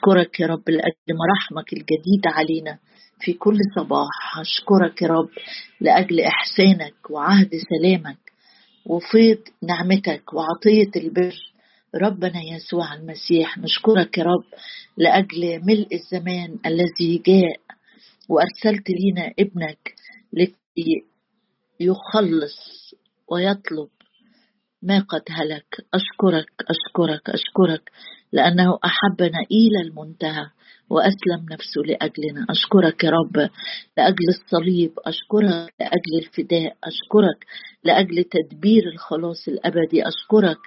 أشكرك يا رب لأجل مراحمك الجديدة علينا في كل صباح. أشكرك يا رب لأجل إحسانك وعهد سلامك وفيض نعمتك وعطية البر. ربنا يسوع المسيح نشكرك يا رب لأجل ملء الزمان الذي جاء وأرسلت لينا ابنك لكي يخلص ويطلب ما قد هلك. أشكرك أشكرك أشكرك. لأنه أحبنا إلى المنتهى وأسلم نفسه لأجلنا. أشكرك يا رب لأجل الصليب أشكرك لأجل الفداء أشكرك لأجل تدبير الخلاص الأبدي أشكرك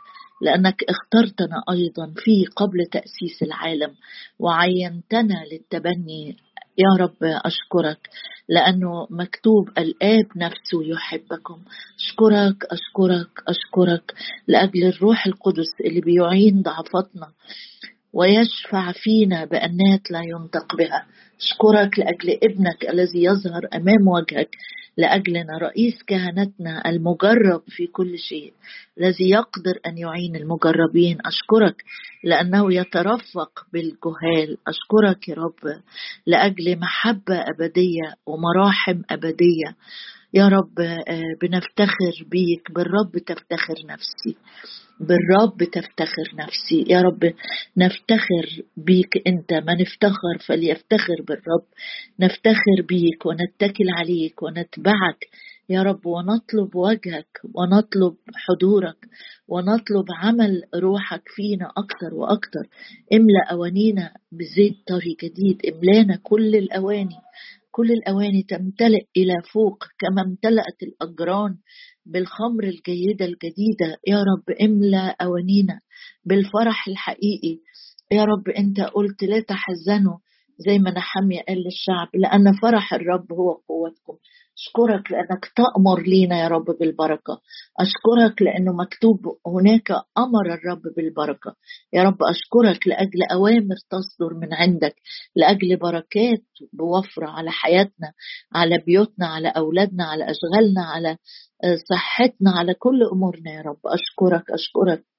لأنك اخترتنا أيضا في قبل تأسيس العالم وعينتنا للتبني. يا رب أشكرك. لأنه مكتوب الآب نفسه يحبكم. أشكرك أشكرك أشكرك. لأجل الروح القدس اللي بيعين ضعفتنا ويشفع فينا بأنات لا ينطق بها. أشكرك لأجل ابنك الذي يظهر أمام وجهك. لأجلنا رئيس كهنتنا المجرب في كل شيء الذي يقدر أن يعين المجربين. أشكرك لأنه يترفق بالجهال. أشكرك يا رب لأجل محبة أبدية ومراحم أبدية. يا رب آه، بنفتخر بيك بالرب تفتخر نفسي بالرب تفتخر نفسي. يا رب نفتخر بيك أنت ما نفتخر فليفتخر بالرب. نفتخر بيك ونتكل عليك ونتبعك. يا رب ونطلب وجهك ونطلب حضورك ونطلب عمل روحك فينا أكثر وأكثر. املأ أوانينا بزيت طري جديد املانا كل الأواني. كل الأواني تمتلئ إلى فوق كما امتلأت الأجران بالخمر الجيدة الجديدة. يا رب املى أوانينا بالفرح الحقيقي. يا رب أنت قلت لا تحزنوا زي ما نحمي قال للشعب لأن فرح الرب هو قوتكم. أشكرك لأنك تأمر لينا يا رب بالبركة. أشكرك لأنه مكتوب هناك أمر الرب بالبركة. يا رب أشكرك لأجل أوامر تصدر من عندك لأجل بركات بوفرة على حياتنا على بيوتنا على أولادنا على أشغالنا على صحتنا على كل أمورنا يا رب. أشكرك أشكرك.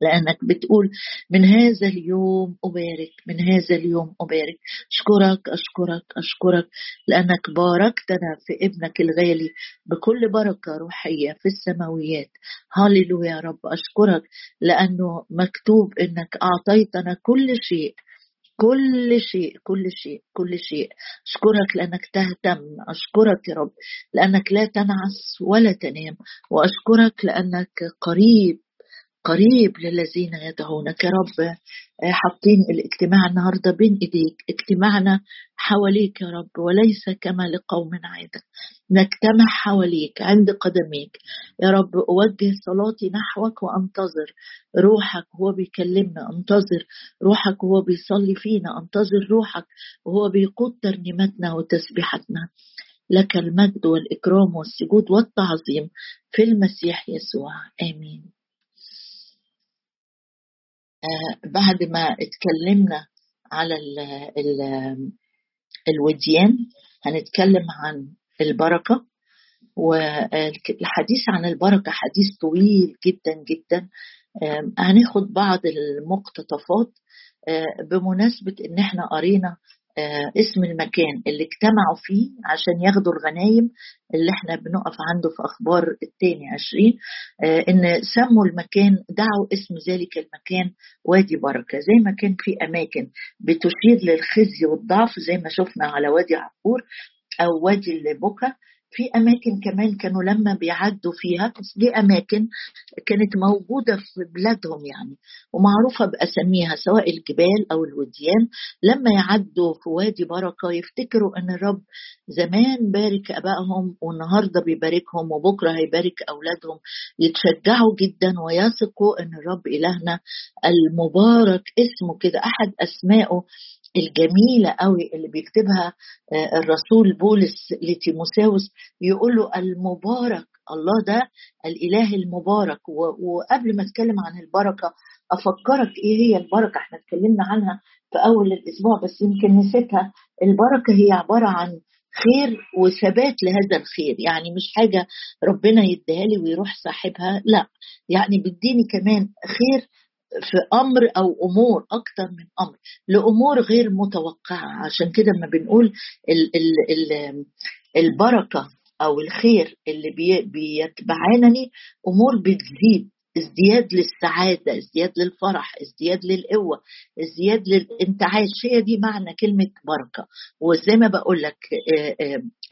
لأنك بتقول من هذا اليوم أبارك من هذا اليوم أبارك. أشكرك أشكرك أشكرك لأنك باركتنا في ابنك الغالي بكل بركة روحية في السماويات. هاليلويا يا رب. أشكرك لأنه مكتوب إنك أعطيتنا كل شيء كل شيء كل شيء كل شيء. أشكرك لأنك تهتم. أشكرك يا رب لأنك لا تنعس ولا تنام. وأشكرك لأنك قريب قريب للذين يدعونك. يا رب آه، حاطين الاجتماع النهارده بين إيديك. اجتماعنا حواليك يا رب وليس كما لقوم عادة. نجتمع حواليك عند قدميك. يا رب أوجه صلاتي نحوك وأنتظر روحك وهو بيكلمنا. أنتظر روحك وهو بيصلي فينا. أنتظر روحك وهو بيقود ترنيمتنا وتسبيحتنا لك المجد والإكرام والسجود والتعظيم في المسيح يسوع. آمين. بعد ما اتكلمنا على ال ال الوديان هنتكلم عن البركة والحديث عن البركة حديث طويل جدا جدا. هناخد بعض المقتطفات آه، بمناسبة إن إحنا قرينا آه، اسم المكان اللي اجتمعوا فيه عشان ياخدوا الغنايم اللي إحنا بنقف عنده في أخبار التاني عشرين آه، إن سموا المكان دعوا اسم ذلك المكان وادي بركة. زي ما كان في أماكن بتشير للخزي والضعف زي ما شفنا على وادي عقور أو وادي البكا في أماكن كمان كانوا لما بيعدوا فيها دي أماكن كانت موجودة في بلادهم يعني ومعروفة بأساميها سواء الجبال أو الوديان. لما يعدوا في وادي بركة يفتكروا إن الرب زمان بارك أبائهم والنهاردة بيباركهم وبكرة هيبارك أولادهم. يتشجعوا جدا ويثقوا إن الرب إلهنا المبارك اسمه كده أحد أسمائه الجميلة قوي اللي بيكتبها آه، الرسول بولس لتيموساوس يقول له المبارك الله ده الإله المبارك. وقبل ما أتكلم عن البركة أفكرك إيه هي البركة؟ إحنا اتكلمنا عنها في أول الأسبوع بس يمكن نسيتها. البركة هي عبارة عن خير وثبات لهذا الخير. يعني مش حاجة ربنا يديها لي ويروح صاحبها لا. يعني بيديني كمان خير في أمر أو أمور أكتر من أمر. لأمور غير متوقعة. عشان كده ما بنقول ال ال ال البركة أو الخير اللي بي بيتبعانني أمور بتزيد. ازدياد للسعادة ازدياد للفرح ازدياد للقوة ازدياد للانتعاش. هي دي معنى كلمة بركة. وزي ما بقول لك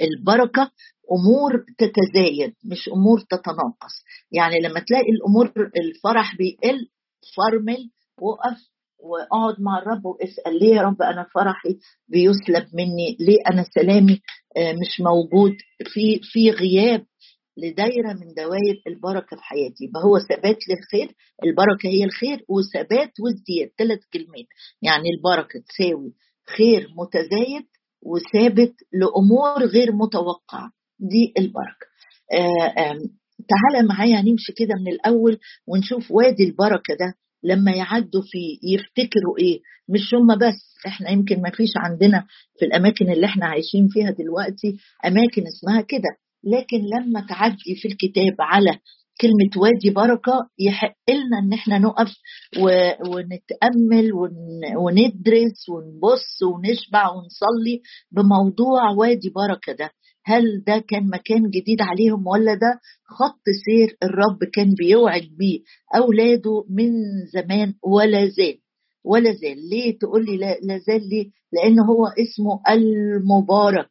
البركة أمور تتزايد مش أمور تتناقص. يعني لما تلاقي الأمور الفرح بيقل فرمل وقف واقعد مع الرب واسأل ليه يا رب أنا فرحي بيسلب مني؟ ليه أنا سلامي مش موجود؟ في في غياب لدايرة من دوائر البركة في حياتي. يبقى هو ثبات للخير البركة هي الخير وثبات وازدياد ثلاث كلمات. يعني البركة تساوي خير متزايد وثابت لأمور غير متوقعة. دي البركة. آآ تعالى معايا نمشي كده من الأول ونشوف وادي البركة ده لما يعدوا فيه يفتكروا إيه. مش هم بس إحنا يمكن ما فيش عندنا في الأماكن اللي إحنا عايشين فيها دلوقتي أماكن اسمها كده. لكن لما تعدي في الكتاب على كلمة وادي بركة يحق لنا إن إحنا نقف ونتأمل وندرس ونبص ونشبع ونصلي بموضوع وادي بركة ده. هل ده كان مكان جديد عليهم ولا ده خط سير الرب كان بيوعد بيه؟ أولاده من زمان ولا زال. ولا زال. ليه تقول لي لا زال ليه؟ لأن هو اسمه المبارك.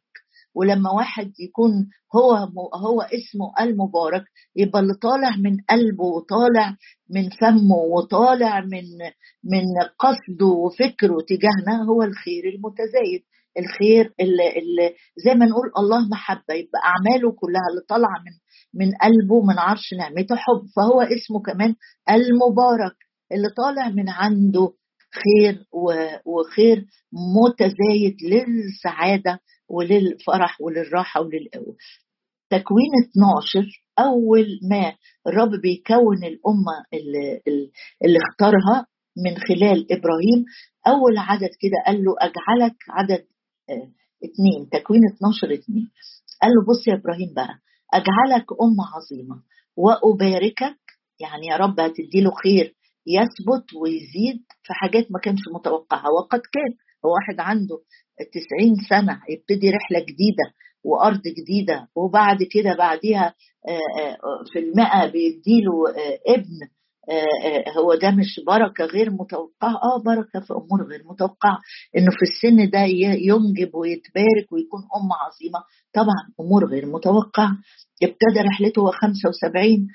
ولما واحد يكون هو هو اسمه المبارك يبقى اللي طالع من قلبه وطالع من فمه وطالع من من قصده وفكره تجاهنا هو الخير المتزايد. الخير اللي, اللي زي ما نقول الله محبة يبقى أعماله كلها اللي طالعة من من قلبه من عرش نعمته حب. فهو اسمه كمان المبارك اللي طالع من عنده خير وخير متزايد للسعادة وللفرح وللراحة وللقوة تكوين 12 أول ما الرب بيكون الأمة اللي, اللي اختارها من خلال إبراهيم أول عدد كده قال له أجعلك عدد اتنين تكوين 12 اتنين قال له بص يا إبراهيم بقى أجعلك أمة عظيمة وأباركك يعني يا رب هتدي له خير يثبت ويزيد في حاجات ما كانش متوقعها. وقد كان هو واحد عنده 90 سنة يبتدي رحلة جديدة وأرض جديدة وبعد كده بعديها في المئة بيديله ابن هو ده مش بركة غير متوقعة. آه بركة في أمور غير متوقعة. إنه في السن ده ينجب ويتبارك ويكون أم عظيمة. طبعا أمور غير متوقعة. ابتدى رحلته وهو 75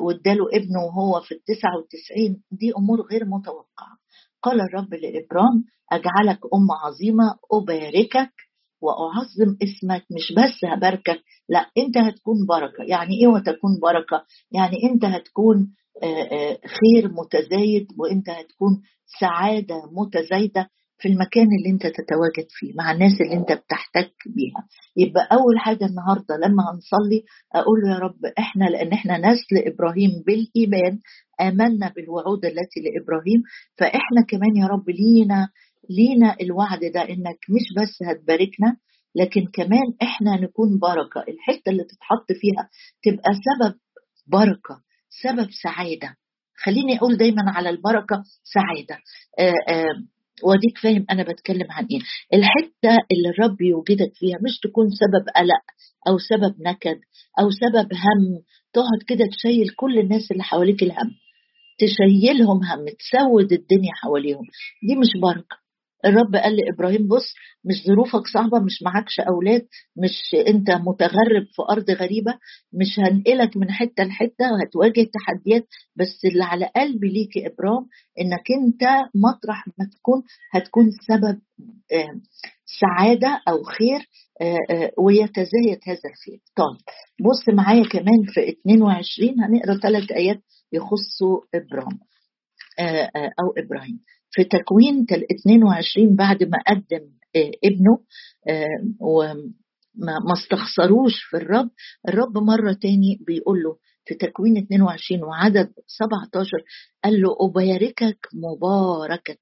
واداله ابنه وهو في ال 99 دي أمور غير متوقعة. قال الرب لإبرام أجعلك أم عظيمة أباركك وأعظم اسمك. مش بس هباركك لا أنت هتكون بركة. يعني إيه وتكون بركة؟ يعني أنت هتكون خير متزايد وأنت هتكون سعادة متزايدة في المكان اللي انت تتواجد فيه مع الناس اللي انت بتحتك بيها. يبقى أول حاجة النهارده لما هنصلي أقول يا رب إحنا لأن إحنا نسل إبراهيم بالإيمان آمنا بالوعود التي لإبراهيم فإحنا كمان يا رب لينا لينا الوعد ده إنك مش بس هتباركنا لكن كمان إحنا نكون بركة. الحتة اللي تتحط فيها تبقى سبب بركة. سبب سعادة. خليني أقول دايما على البركة سعادة. آآ آآ وأديك فاهم أنا بتكلم عن إيه. الحتة اللي الرب يوجدك فيها مش تكون سبب قلق أو سبب نكد أو سبب هم. تقعد كده تشيل كل الناس اللي حواليك الهم. تشيلهم هم تسود الدنيا حواليهم. دي مش بركة. الرب قال لإبراهيم بص مش ظروفك صعبة مش معكش أولاد مش أنت متغرب في أرض غريبة مش هنقلك من حتة لحتة وهتواجه تحديات بس اللي على قلبي ليك يا ابرام إنك أنت مطرح ما تكون هتكون سبب سعادة أو خير ويتزايد هذا الخير. طيب بص معايا كمان في 22 هنقرأ ثلاث آيات يخصوا ابرام أو إبراهيم. في تكوين 22 بعد ما قدم ابنه وما استخسروش في الرب. الرب مرة تاني بيقول له في تكوين 22 وعدد 17 قال له أباركك مباركة.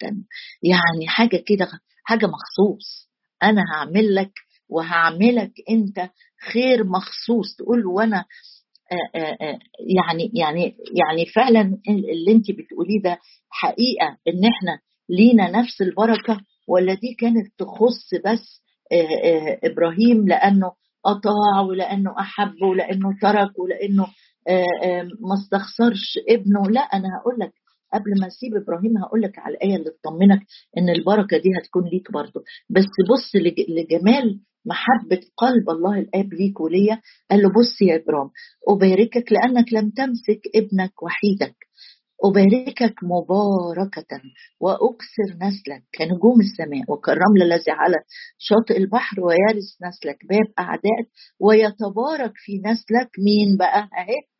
يعني حاجة كده حاجة مخصوص. أنا هعمل لك وهعملك أنت خير مخصوص. تقول له وأنا يعني يعني يعني فعلا اللي انت بتقوليه ده حقيقة إن إحنا لينا نفس البركة ولا دي كانت تخص بس إبراهيم لأنه أطاع ولأنه أحب ولأنه ترك ولأنه ما استخسرش ابنه؟ لا أنا هقول لك قبل ما أسيب إبراهيم هقول لك على الآية اللي تطمنك إن البركة دي هتكون ليك برضه. بس بص لجمال محبة قلب الله الآب ليك وليا. قال له بص يا إبرام أباركك لأنك لم تمسك ابنك وحيدك. أباركك مباركة وأكثر نسلك كنجوم السماء. وكالرمل الذي على شاطئ البحر ويرث نسلك. باب أعدائك ويتبارك في نسلك. مين بقى؟ أهي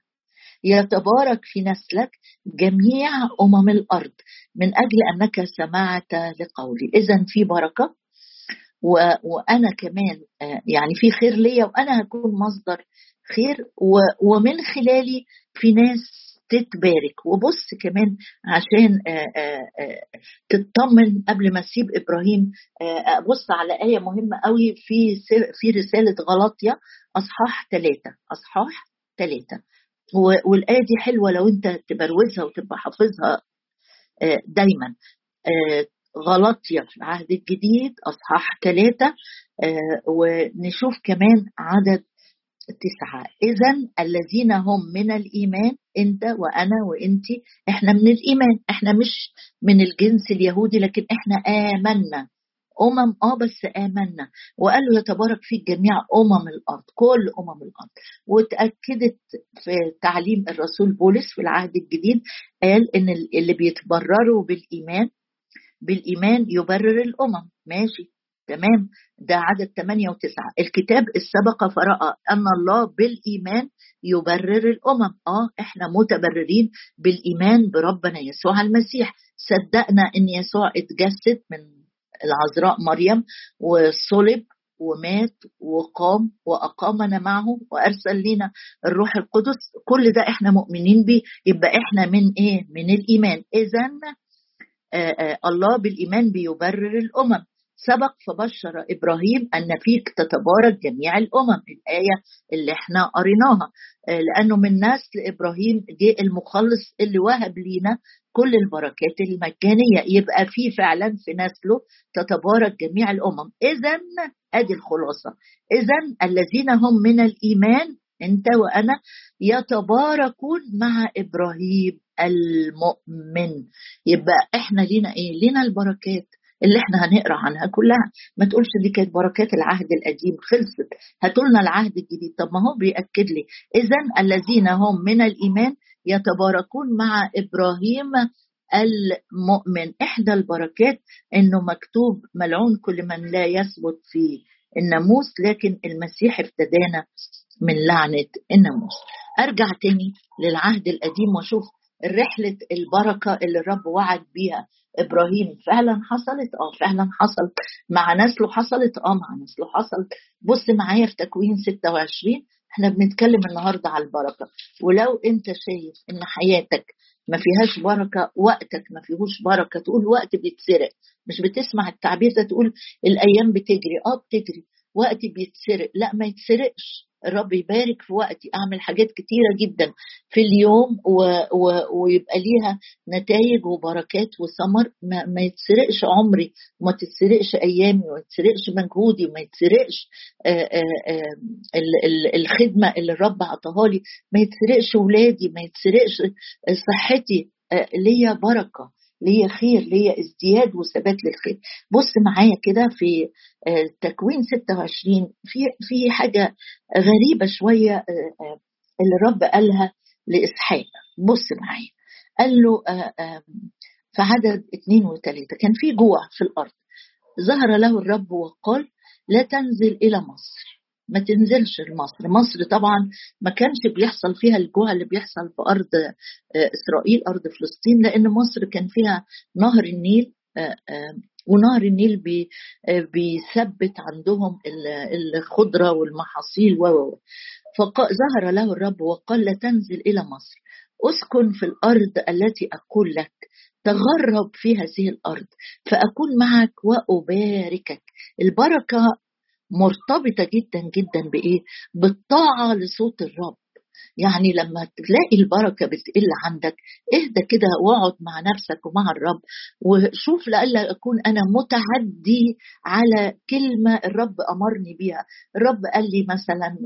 يتبارك في نسلك جميع أمم الأرض من أجل أنك سمعت لقولي. إذا في بركة و... وأنا كمان يعني في خير ليا وأنا هكون مصدر خير و... ومن خلالي في ناس تتبارك. وبص كمان عشان تطمن قبل ما تسيب إبراهيم بص على آية مهمة قوي في في رسالة غلطيه أصحاح ثلاثة أصحاح ثلاثة والآية دي حلوة لو انت تبروزها وتبقى حافظها دايما. غلطية في العهد الجديد أصحاح ثلاثة ونشوف كمان عدد تسعة. إذا الذين هم من الإيمان أنت وأنا وأنت إحنا من الإيمان إحنا مش من الجنس اليهودي لكن إحنا آمنا. أمم آه بس آمنا. وقال له يتبارك فيك جميع أمم الأرض كل أمم الأرض. وتأكدت في تعليم الرسول بولس في العهد الجديد قال إن اللي بيتبرروا بالإيمان بالإيمان يبرر الأمم. ماشي تمام. ده عدد 8 و9 الكتاب السبق فرأى أن الله بالإيمان يبرر الأمم. آه إحنا متبررين بالإيمان بربنا يسوع المسيح. صدقنا إن يسوع اتجسد من العذراء مريم وصلب ومات وقام وأقامنا معه وأرسل لنا الروح القدس. كل ده إحنا مؤمنين بيه. يبقى إحنا من إيه؟ من الإيمان. إذا الله بالإيمان بيبرر الأمم. سبق فبشر إبراهيم أن فيك تتبارك جميع الأمم. الآية اللي إحنا قريناها. لأنه من نسل إبراهيم جه المخلص اللي وهب لينا كل البركات المجانية. يبقى في فعلا في نسله تتبارك جميع الأمم. اذا أدي الخلاصة. اذا الذين هم من الإيمان أنت وأنا يتباركون مع إبراهيم المؤمن. يبقى إحنا لينا إيه؟ لينا البركات. اللي إحنا هنقرأ عنها كلها. ما تقولش دي كانت بركات العهد القديم خلصت. هاتوا لنا العهد الجديد. طب ما هو بيأكد لي. اذا الذين هم من الإيمان يتباركون مع إبراهيم المؤمن. إحدى البركات إنه مكتوب ملعون كل من لا يثبت في الناموس لكن المسيح افتدانا من لعنة الناموس أرجع تاني للعهد القديم وأشوف رحلة البركة اللي الرب وعد بيها. إبراهيم فعلا حصلت؟ آه فعلا حصلت مع نسله حصلت؟ آه مع نسله حصلت بص معايا في تكوين 26 إحنا بنتكلم النهارده على البركة. ولو أنت شايف إن حياتك ما فيهاش بركة وقتك ما فيهوش بركة تقول وقت بيتسرق. مش بتسمع التعبير ده تقول الأيام بتجري. آه بتجري. وقت بيتسرق. لا ما يتسرقش. الرب يبارك في وقتي. أعمل حاجات كتيرة جدا في اليوم و... و... ويبقى ليها نتائج وبركات وثمر. ما... ما يتسرقش عمري وما تتسرقش أيامي وما يتسرقش مجهودي وما يتسرقش آآ آآ الخدمة اللي الرب عطاها لي. ما يتسرقش ولادي ما يتسرقش صحتي ليا بركة. ليا خير ليا ازدياد وثبات للخير. بص معايا كده في تكوين 26 في في حاجة غريبة شوية اللي الرب قالها لإسحاق. بص معايا. قال له في عدد اثنين وثلاثه كان في جوع في الأرض. ظهر له الرب وقال لا تنزل إلى مصر. ما تنزلش لمصر. مصر طبعا ما كانش بيحصل فيها الجوع اللي بيحصل في أرض إسرائيل أرض فلسطين لأن مصر كان فيها نهر النيل ونهر النيل بي بيثبت عندهم الخضرة والمحاصيل و فظهر له الرب وقال لا تنزل إلى مصر. أسكن في الأرض التي أقول لك. تغرب في هذه الأرض. فأكون معك وأباركك. البركة مرتبطة جدا جدا بإيه؟ بالطاعة لصوت الرب يعني لما تلاقي البركة بتقل عندك اهدى كده واقعد مع نفسك ومع الرب وشوف لألا أكون أنا متعدي على كلمة الرب أمرني بيها الرب قال لي مثلا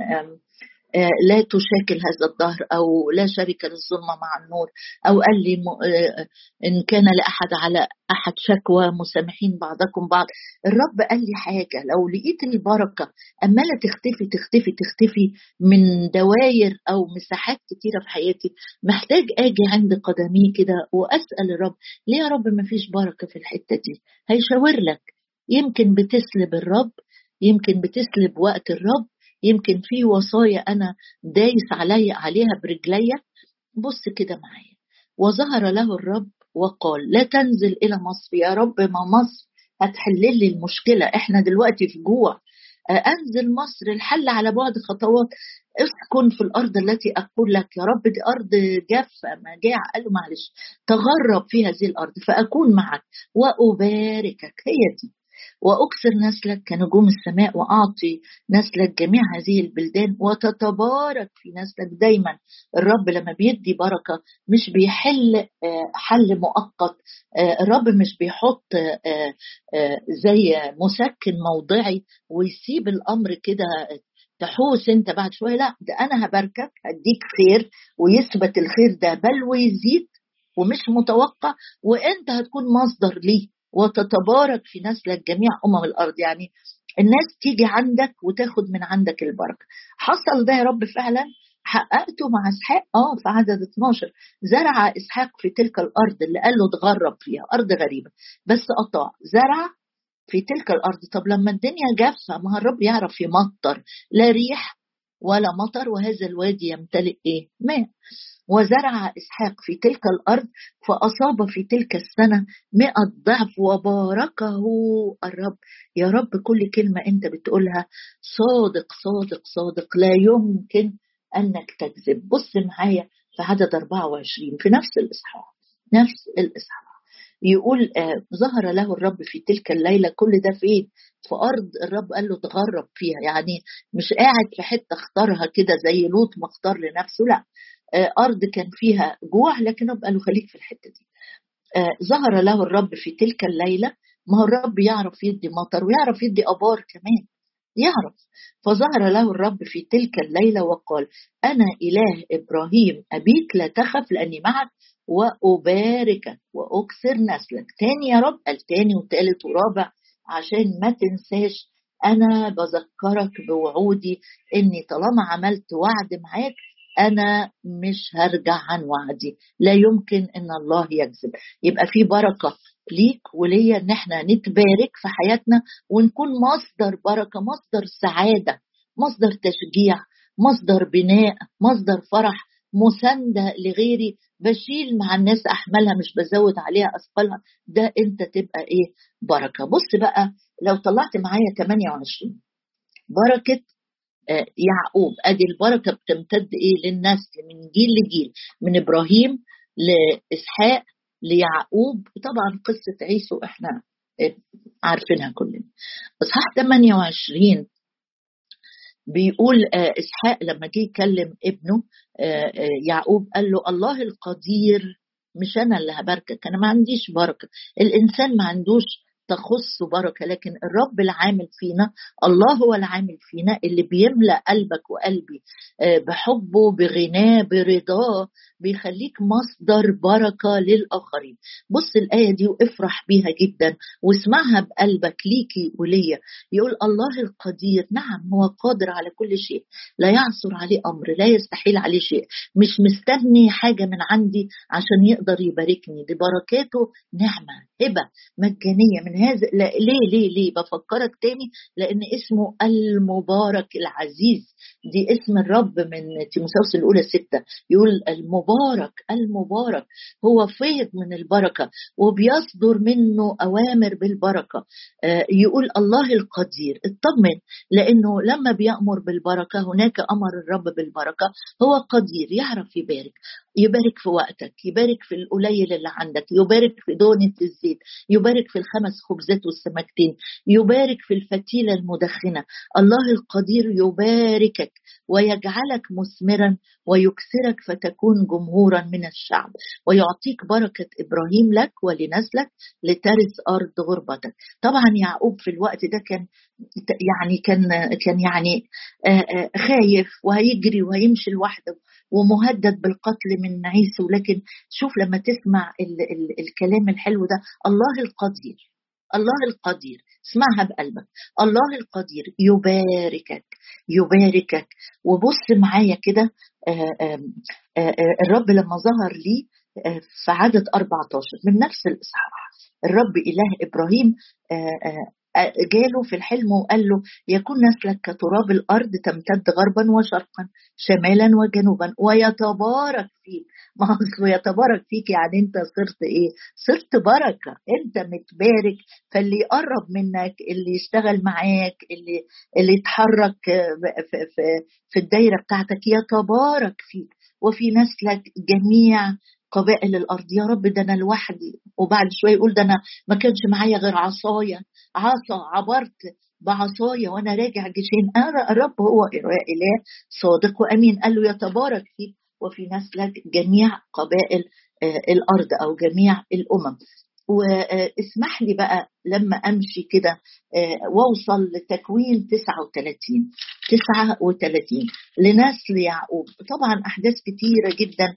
لا تشاكل هذا الدهر أو لا شريك للظلمه مع النور أو قال لي آه، إن كان لأحد على أحد شكوى مسامحين بعضكم بعض. الرب قال لي حاجة لو لقيت البركه أمالة تختفي تختفي تختفي من دواير أو مساحات كتيرة في حياتي محتاج آجي عند قدمي كده وأسأل الرب ليه يا رب ما فيش بركه في الحتة دي؟ هيشاور لك. يمكن بتسلب الرب يمكن بتسلب وقت الرب يمكن في وصايا أنا دايس علي عليها برجليا؟ بص كده معايا. وظهر له الرب وقال لا تنزل إلى مصر يا رب ما مصر هتحل لي المشكلة إحنا دلوقتي في جوع. انزل مصر الحل على بعد خطوات. اسكن في الأرض التي أقول لك يا رب دي أرض جافة مجاعة. قال له معلش تغرب في هذه الأرض فأكون معك وأباركك. هي دي. وأكثر نسلك كنجوم السماء وأعطي نسلك جميع هذه البلدان وتتبارك في نسلك دايما. الرب لما بيدي بركة مش بيحل آه، حل مؤقت. آه، الرب مش بيحط آه، زي مسكن موضعي ويسيب الأمر كده تحوس أنت بعد شوية. لا ده أنا هباركك هديك خير ويثبت الخير ده بل ويزيد ومش متوقع وأنت هتكون مصدر ليه. وتتبارك في نسلك جميع أمم الأرض. يعني الناس تيجي عندك وتاخد من عندك البركة. حصل ده يا رب فعلا؟ حققته مع إسحاق؟ آه في عدد 12 زرع إسحاق في تلك الأرض اللي قال له اتغرب فيها أرض غريبة. بس اطاع زرع في تلك الأرض. طب لما الدنيا جافة ما الرب يعرف يمطر. لا ريح ولا مطر وهذا الوادي يمتلئ إيه؟ ماء. وزرع إسحاق في تلك الأرض فأصاب في تلك السنة مئة ضعف وباركه الرب. يا رب كل كلمة أنت بتقولها صادق صادق صادق. لا يمكن أنك تكذب. بص معايا في عدد 24 في نفس الإصحاح نفس الإصحاح. يقول آه ظهر له الرب في تلك الليلة كل ده فين؟ في أرض الرب قال له تغرب فيها. يعني مش قاعد في حتة اختارها كده زي لوط ما اختار لنفسه لا. آه، أرض كان فيها جوع لكن قال له خليك في الحتة دي. آه، ظهر له الرب في تلك الليلة ما هو الرب يعرف يدي مطر ويعرف يدي أبار كمان يعرف. فظهر له الرب في تلك الليلة وقال أنا إله إبراهيم أبيك لا تخف لأني معك واباركك وأكثر نسلك. تاني يا رب؟ قال تاني وتالت ورابع عشان ما تنساش أنا بذكرك بوعودي إني طالما عملت وعد معاك أنا مش هرجع عن وعدي. لا يمكن إن الله يكذب. يبقى في بركة ليك وليا إن إحنا نتبارك في حياتنا ونكون مصدر بركة مصدر سعادة مصدر تشجيع مصدر بناء مصدر فرح مساندة لغيري. بشيل مع الناس احملها مش بزود عليها أثقالها. ده أنت تبقى إيه؟ بركة. بص بقى لو طلعت معايا 28 بركة يعقوب أدي البركة بتمتد إيه للنسل من جيل لجيل من إبراهيم لإسحاق ليعقوب طبعا قصة عيسو إحنا آه، عارفينها كلنا. إصحاح 28 بيقول آه، إسحاق لما جه يكلم ابنه يعقوب قال له الله القدير مش أنا اللي هباركك أنا ما عنديش بركة الإنسان ما عندوش تخص بركه لكن الرب العامل فينا الله هو العامل فينا اللي بيملأ قلبك وقلبي آه، بحبه بغناه برضاه بيخليك مصدر بركة للآخرين. بص الآية دي وافرح بيها جدا واسمعها بقلبك ليكي وليا. يقول الله القدير نعم هو قادر على كل شيء لا يعثر عليه أمر لا يستحيل عليه شيء. مش مستني حاجة من عندي عشان يقدر يباركني دي بركاته نعمة هبة مجانية من هذا لا ليه ليه ليه؟ بفكرك تاني لأن اسمه المبارك العزيز. دي اسم الرب من تيموثاوس الأولى ستة يقول المبارك المبارك. هو فيض من البركة وبيصدر منه أوامر بالبركة. آه، يقول الله القدير. اطمن لأنه لما بيأمر بالبركة هناك أمر الرب بالبركة. هو قدير يعرف يبارك. يبارك في وقتك يبارك في القليل اللي عندك يبارك في دونة الزيت يبارك في الخمس خبزات والسمكتين يبارك في الفتيلة المدخنة. الله القدير يباركك ويجعلك مثمرا ويكسرك فتكون جمهورا من الشعب ويعطيك بركة إبراهيم لك ولنسلك لترث أرض غربتك. طبعا يعقوب في الوقت ده كان يعني كان كان يعني خايف وهيجري وهيمشي لوحده ومهدد بالقتل من عيسو. لكن شوف لما تسمع ال ال الكلام الحلو ده الله القدير الله القدير اسمعها بقلبك الله القدير يباركك يباركك. وبص معايا كده الرب لما ظهر لي في عدد 14 من نفس الإصحاح الرب إله إبراهيم جاله في الحلم وقال له يكون نسلك كتراب الأرض تمتد غربا وشرقا شمالا وجنوبا ويتبارك فيك. ما أصله يتبارك فيك يعني أنت صرت إيه؟ صرت بركة. أنت متبارك. فاللي يقرب منك اللي يشتغل معاك اللي اللي يتحرك في, في, في الدايرة بتاعتك يتبارك فيك. وفي نسلك جميع قبائل الأرض. يا رب ده أنا لوحدي. وبعد شوية يقول ده أنا ما كانش معايا غير عصاية. عصا عبرت بعصايا وأنا راجع جيشين. أنا الرب هو إله صادق وأمين. قال له يتبارك فيك وفي نسلك جميع قبائل الأرض أو جميع الأمم. واسمح لي بقى لما أمشي كده وأوصل لتكوين 39 39 لنسل يعقوب طبعا أحداث كتيرة جدا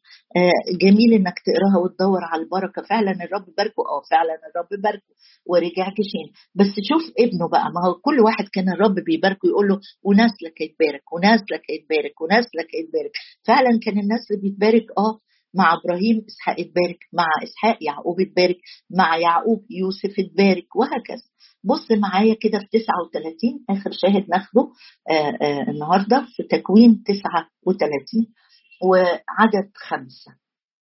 جميل إنك تقراها وتدور على البركة. فعلا الرب باركه. آه فعلا الرب باركه. ورجع كشين. بس شوف ابنه بقى. ما هو كل واحد كان الرب بيباركه يقول له ونسلك هيتبارك ونسلك هيتبارك ونسلك هيتبارك فعلا كان النسل بيتبارك آه مع إبراهيم إسحاق اتبارك مع إسحاق يعقوب اتبارك مع يعقوب يوسف اتبارك وهكذا. بص معايا كده في 39 آخر شاهد ناخده آآ آآ النهارده في تكوين 39 وعدد خمسة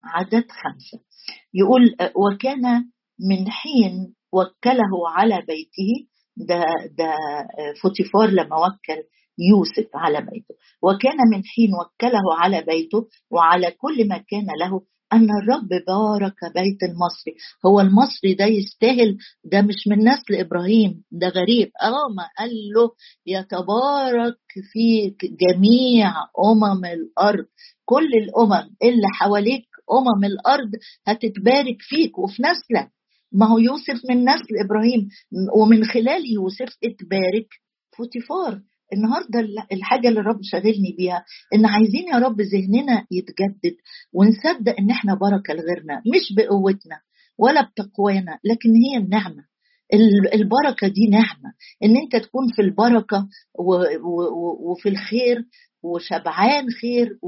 عدد خمسة. يقول وكان من حين وكله على بيته ده ده فوتيفار لما وكل يوسف على بيته. وكان من حين وكله على بيته وعلى كل ما كان له أن الرب بارك بيت المصري. هو المصري ده يستاهل ده مش من نسل إبراهيم ده غريب. آه ما قال له يتبارك فيك جميع أمم الأرض. كل الأمم اللي حواليك أمم الأرض هتتبارك فيك وفي نسلك. ما هو يوسف من نسل إبراهيم ومن خلال يوسف اتبارك فوتيفار. النهارده الحاجة اللي الرب شاغلني بيها إن عايزين يا رب ذهننا يتجدد ونصدق إن إحنا بركة لغيرنا مش بقوتنا ولا بتقوانا لكن هي النعمة. البركة دي نعمة. إن أنت تكون في البركة وفي الخير وشبعان خير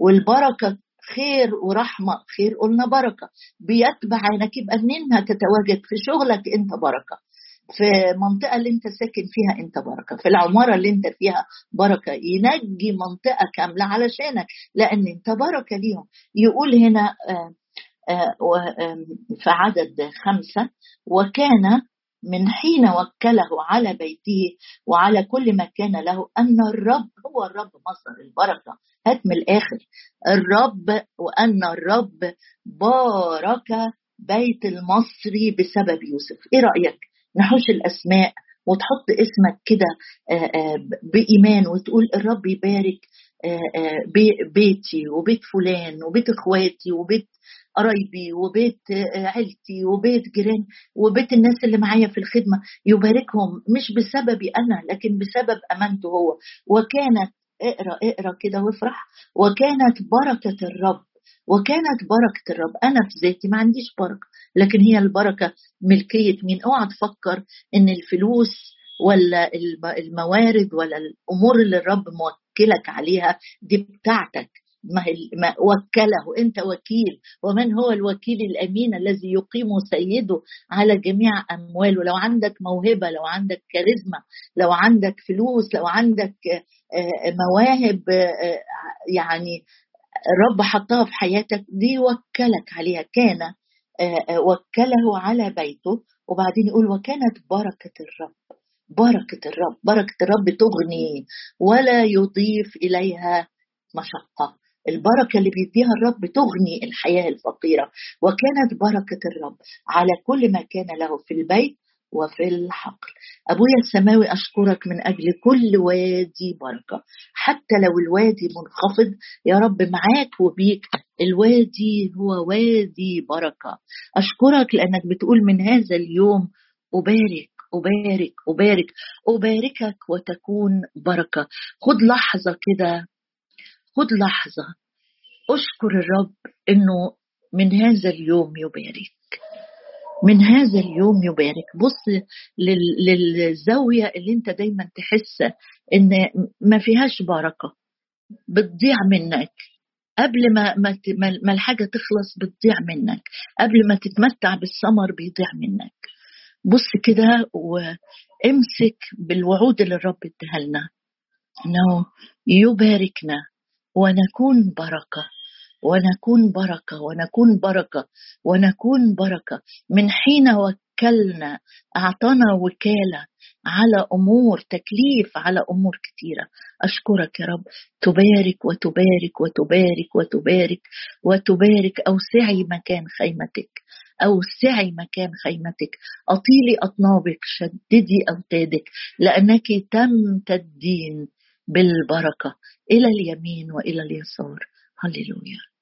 والبركة خير ورحمة خير قلنا بركة. بيتبع عينك يبقى منين هتتواجد في شغلك أنت بركة. في المنطقة اللي انت ساكن فيها انت بركة في العمارة اللي انت فيها بركة ينجي منطقة كاملة علشانك لأن انت بركة ليهم. يقول هنا في عدد خمسة وكان من حين وكله على بيته وعلى كل ما كان له أن الرب هو الرب مصدر البركة. هات من الآخر. الرب وأن الرب بارك بيت المصري بسبب يوسف. إيه رأيك؟ نحوش الأسماء وتحط اسمك كده بإيمان وتقول الرب يبارك بيتي وبيت فلان وبيت إخواتي وبيت قرايبي وبيت عيلتي وبيت جيران وبيت الناس اللي معايا في الخدمة يباركهم مش بسببي أنا لكن بسبب أمانته هو. وكانت اقرأ اقرأ كده وافرح وكانت بركة الرب وكانت بركة الرب. أنا في ذاتي ما عنديش بركة لكن هي البركة ملكية. مين اوعى تفكر إن الفلوس ولا الموارد ولا الأمور اللي الرب موكلك عليها دي بتاعتك؟ ما, ما وكله. أنت وكيل ومن هو الوكيل الأمين الذي يقيم سيده على جميع أمواله؟ لو عندك موهبة لو عندك كاريزما لو عندك فلوس لو عندك مواهب يعني الرب حطها في حياتك دي وكلك عليها. كان وكله على بيته وبعدين يقول وكانت بركة الرب. بركة الرب بركة الرب تغني ولا يضيف إليها مشقة. البركة اللي بيديها الرب تغني الحياة الفقيرة. وكانت بركة الرب على كل ما كان له في البيت وفي الحقل. أبويا السماوي أشكرك من أجل كل وادي بركة. حتى لو الوادي منخفض يا رب معاك وبيك. الوادي هو وادي بركة. أشكرك لأنك بتقول من هذا اليوم أبارك أبارك أبارك. أباركك وتكون بركة. خد لحظة كده خد لحظة. أشكر الرب إنه من هذا اليوم يبارك. من هذا اليوم يبارك. بص للزاوية اللي انت دايما تحس إن ما فيهاش بركة بتضيع منك. قبل ما ما الحاجة تخلص بتضيع منك. قبل ما تتمتع بالثمر بيضيع منك. بص كده وامسك بالوعود اللي الرب اداها لنا انه يباركنا ونكون بركة. ونكون بركة ونكون بركة ونكون بركة. من حين وكلنا أعطانا وكالة على أمور تكليف على أمور كثيرة. أشكرك يا رب. تبارك وتبارك وتبارك وتبارك وتبارك. أوسعي مكان خيمتك. أوسعي مكان خيمتك. أطيلي أطنابك. شددي أوتادك. لأنك تمتدين بالبركة إلى اليمين وإلى اليسار. هللويا.